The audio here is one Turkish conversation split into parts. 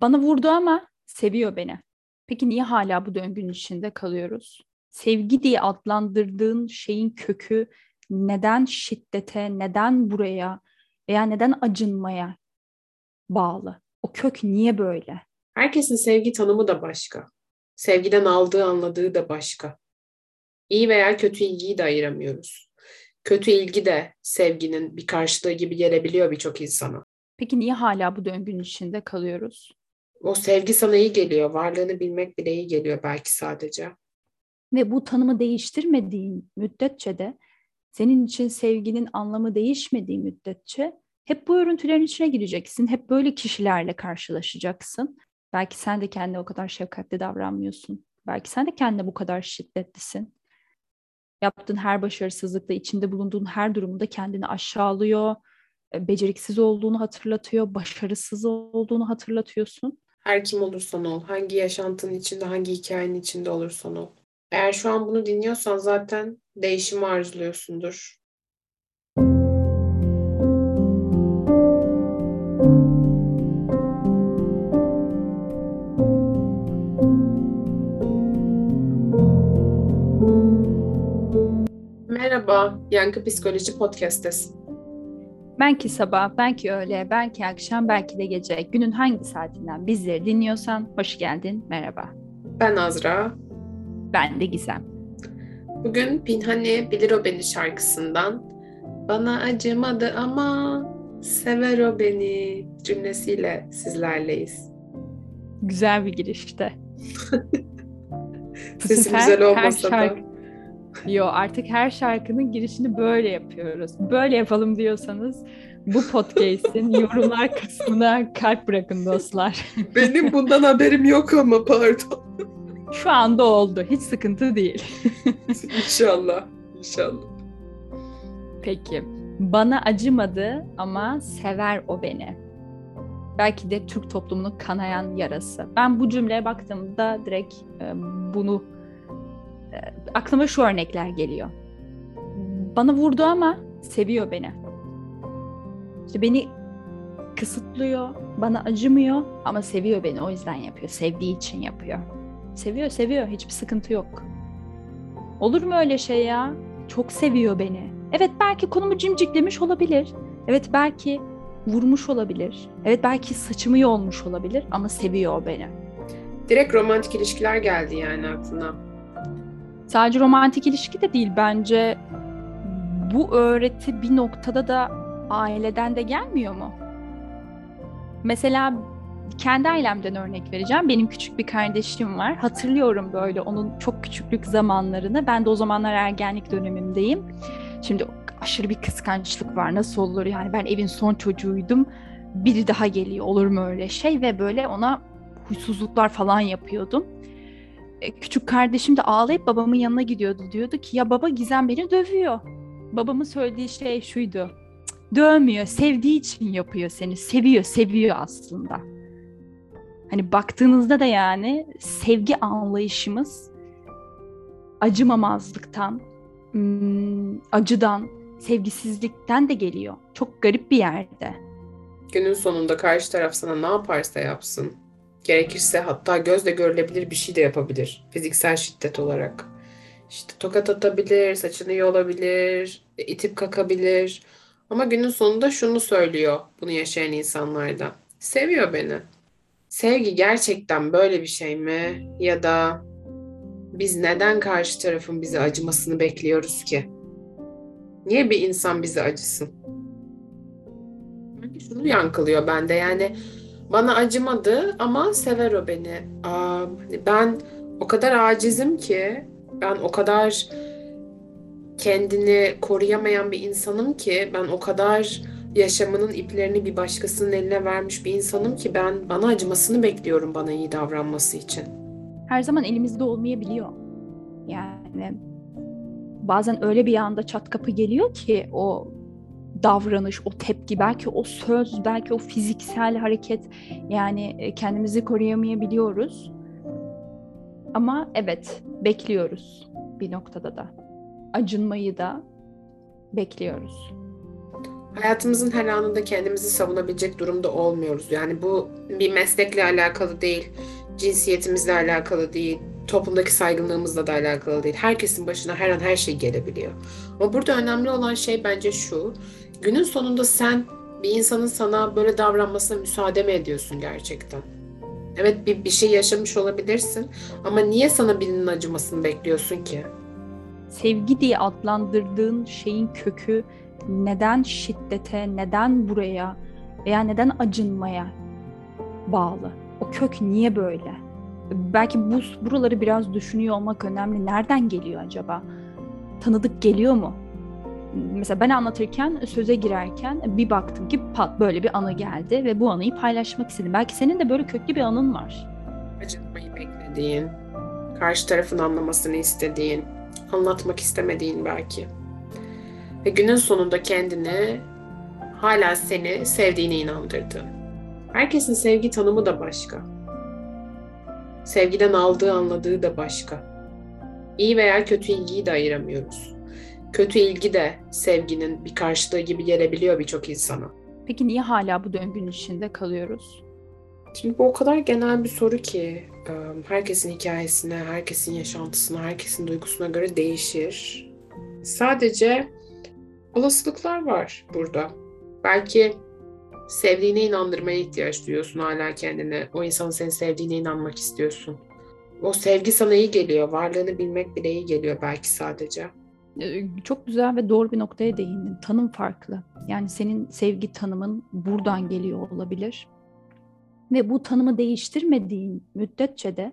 Bana vurdu ama seviyor beni. Peki niye hala bu döngünün içinde kalıyoruz? Sevgi diye adlandırdığın şeyin kökü neden şiddete, neden buraya veya neden acınmaya bağlı? O kök niye böyle? Herkesin sevgi tanımı da başka. Sevgiden aldığı, anladığı da başka. İyi veya kötü ilgiyi de ayıramıyoruz. Kötü ilgi de sevginin bir karşılığı gibi gelebiliyor birçok insana. Peki niye hala bu döngünün içinde kalıyoruz? O sevgi sana iyi geliyor. Varlığını bilmek bile iyi geliyor belki sadece. Ve bu tanımı değiştirmediğin müddetçe de senin için sevginin anlamı değişmediği müddetçe hep bu örüntülerin içine gireceksin. Hep böyle kişilerle karşılaşacaksın. Belki sen de kendine o kadar şefkatli davranmıyorsun. Belki sen de kendine bu kadar şiddetlisin. Yaptığın her başarısızlıkta, içinde bulunduğun her durumda kendini aşağılıyor, beceriksiz olduğunu hatırlatıyor, başarısız olduğunu hatırlatıyorsun. Her kim olursan ol, hangi yaşantının içinde, hangi hikayenin içinde olursan ol. Eğer şu an bunu dinliyorsan zaten değişimi arzuluyorsundur. Merhaba, Yankı Psikoloji Podcast'tesin. Belki sabah, belki öğle, belki akşam, belki de gece. Günün hangi saatinden bizleri dinliyorsan hoş geldin, merhaba. Ben Azra. Ben de Gizem. Bugün Pinhani Bilir O Beni şarkısından Bana acımadı ama sever o beni cümlesiyle sizlerleyiz. Güzel bir girişte. Sesim güzel olmasa şarkı... da. Yo artık her şarkının girişini böyle yapıyoruz. Böyle yapalım diyorsanız bu podcast'in yorumlar kısmına kalp bırakın dostlar. Benim bundan haberim yok ama pardon. Şu anda oldu. Hiç sıkıntı değil. İnşallah. İnşallah. Peki. Bana acımadı ama sever o beni. Belki de Türk toplumunun kanayan yarası. Ben bu cümleye baktığımda direkt bunu aklıma şu örnekler geliyor. Bana vurdu ama seviyor beni. İşte beni kısıtlıyor, bana acımıyor ama seviyor beni. O yüzden yapıyor. Sevdiği için yapıyor. Seviyor, seviyor. Hiçbir sıkıntı yok. Olur mu öyle şey ya? Çok seviyor beni. Evet belki konumu cimciklemiş olabilir. Evet belki vurmuş olabilir. Evet belki saçımı yolmuş olabilir ama seviyor beni. Direkt romantik ilişkiler geldi yani aklına. Sadece romantik ilişki de değil bence bu öğreti bir noktada da aileden de gelmiyor mu? Mesela kendi ailemden örnek vereceğim. Benim küçük bir kardeşim var. Hatırlıyorum böyle onun çok küçüklük zamanlarını. Ben de o zamanlar ergenlik dönemimdeyim. Şimdi aşırı bir kıskançlık var. Nasıl olur yani ben evin son çocuğuydum. Biri daha geliyor olur mu öyle şey ve böyle ona huysuzluklar falan yapıyordum. E, küçük kardeşim de ağlayıp babamın yanına gidiyordu. Diyordu ki ya baba Gizem beni dövüyor. Babamın söylediği şey şuydu. Dövmüyor, sevdiği için yapıyor seni. Seviyor, seviyor aslında. Hani baktığınızda da yani sevgi anlayışımız acımamazlıktan, acıdan, sevgisizlikten de geliyor. Çok garip bir yerde. Günün sonunda karşı taraf sana ne yaparsa yapsın, gerekirse hatta gözle görülebilir bir şey de yapabilir fiziksel şiddet olarak. İşte tokat atabilir, saçını yolabilir, itip kakabilir. Ama günün sonunda şunu söylüyor bunu yaşayan insanlarda. Seviyor beni. Sevgi gerçekten böyle bir şey mi? Ya da biz neden karşı tarafın bize acımasını bekliyoruz ki? Niye bir insan bize acısın? Şunu yankılıyor bende yani bana acımadı ama sever o beni. Ben o kadar acizim ki ben o kadar kendini koruyamayan bir insanım ki ben o kadar yaşamının iplerini bir başkasının eline vermiş bir insanım ki ben bana acımasını bekliyorum bana iyi davranması için. Her zaman elimizde olmayabiliyor. Yani bazen öyle bir anda çat kapı geliyor ki o davranış, o tepki, belki o söz, belki o fiziksel hareket yani e, kendimizi koruyamayabiliyoruz. Ama evet bekliyoruz bir noktada da. Acınmayı da bekliyoruz. hayatımızın her anında kendimizi savunabilecek durumda olmuyoruz. Yani bu bir meslekle alakalı değil, cinsiyetimizle alakalı değil, toplumdaki saygınlığımızla da alakalı değil. Herkesin başına her an her şey gelebiliyor. Ama burada önemli olan şey bence şu. Günün sonunda sen bir insanın sana böyle davranmasına müsaade mi ediyorsun gerçekten? Evet bir, bir şey yaşamış olabilirsin ama niye sana birinin acımasını bekliyorsun ki? Sevgi diye adlandırdığın şeyin kökü neden şiddete, neden buraya veya neden acınmaya bağlı? O kök niye böyle? Belki bu buraları biraz düşünüyor olmak önemli. Nereden geliyor acaba? Tanıdık geliyor mu? Mesela ben anlatırken, söze girerken bir baktım ki pat böyle bir anı geldi ve bu anıyı paylaşmak istedim. Belki senin de böyle köklü bir anın var. Acınmayı beklediğin, karşı tarafın anlamasını istediğin, anlatmak istemediğin belki. Ve günün sonunda kendini hala seni sevdiğine inandırdığın. Herkesin sevgi tanımı da başka. Sevgiden aldığı, anladığı da başka. İyi veya kötü ilgiyi de ayıramıyoruz. Kötü ilgi de sevginin bir karşılığı gibi gelebiliyor birçok insana. Peki niye hala bu döngünün içinde kalıyoruz? Şimdi bu o kadar genel bir soru ki herkesin hikayesine, herkesin yaşantısına, herkesin duygusuna göre değişir. Sadece olasılıklar var burada. Belki sevdiğine inandırmaya ihtiyaç duyuyorsun hala kendine. O insanın seni sevdiğine inanmak istiyorsun. O sevgi sana iyi geliyor. Varlığını bilmek bile iyi geliyor belki sadece. Çok güzel ve doğru bir noktaya değindin. Tanım farklı. Yani senin sevgi tanımın buradan geliyor olabilir. Ve bu tanımı değiştirmediğin müddetçe de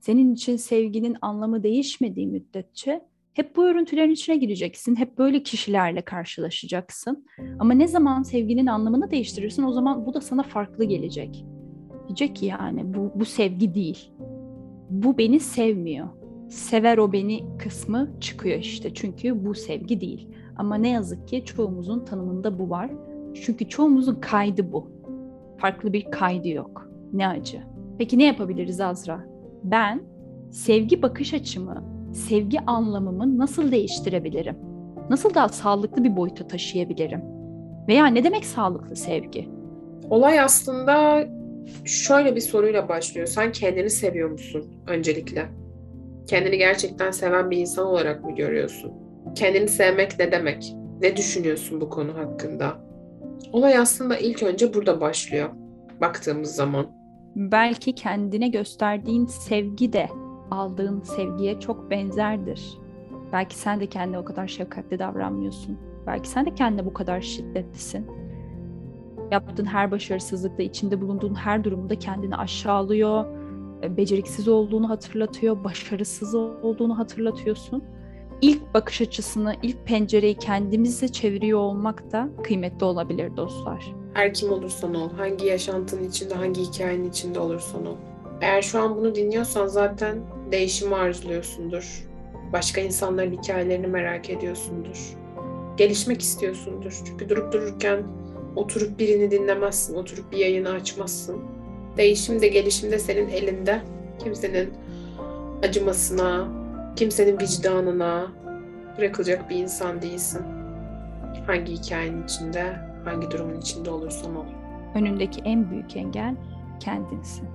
senin için sevginin anlamı değişmediği müddetçe hep bu örüntülerin içine gireceksin. Hep böyle kişilerle karşılaşacaksın. Ama ne zaman sevginin anlamını değiştirirsin o zaman bu da sana farklı gelecek. Diyecek ki yani bu, bu sevgi değil. Bu beni sevmiyor. Sever o beni kısmı çıkıyor işte. Çünkü bu sevgi değil. Ama ne yazık ki çoğumuzun tanımında bu var. Çünkü çoğumuzun kaydı bu. Farklı bir kaydı yok. Ne acı. Peki ne yapabiliriz Azra? Ben sevgi bakış açımı sevgi anlamımı nasıl değiştirebilirim? Nasıl daha sağlıklı bir boyuta taşıyabilirim? Veya ne demek sağlıklı sevgi? Olay aslında şöyle bir soruyla başlıyor. Sen kendini seviyor musun öncelikle? Kendini gerçekten seven bir insan olarak mı görüyorsun? Kendini sevmek ne demek? Ne düşünüyorsun bu konu hakkında? Olay aslında ilk önce burada başlıyor baktığımız zaman. Belki kendine gösterdiğin sevgi de aldığın sevgiye çok benzerdir. Belki sen de kendine o kadar şefkatli davranmıyorsun. Belki sen de kendine bu kadar şiddetlisin. Yaptığın her başarısızlıkta, içinde bulunduğun her durumda kendini aşağılıyor, beceriksiz olduğunu hatırlatıyor, başarısız olduğunu hatırlatıyorsun. İlk bakış açısını, ilk pencereyi kendimize çeviriyor olmak da kıymetli olabilir dostlar. Her kim olursan ol, hangi yaşantının içinde, hangi hikayenin içinde olursan ol. Eğer şu an bunu dinliyorsan zaten değişimi arzuluyorsundur. Başka insanların hikayelerini merak ediyorsundur. Gelişmek istiyorsundur. Çünkü durup dururken oturup birini dinlemezsin, oturup bir yayını açmazsın. Değişim de gelişim de senin elinde. Kimsenin acımasına, kimsenin vicdanına bırakılacak bir insan değilsin. Hangi hikayenin içinde, hangi durumun içinde olursan ol. Önündeki en büyük engel kendinsin.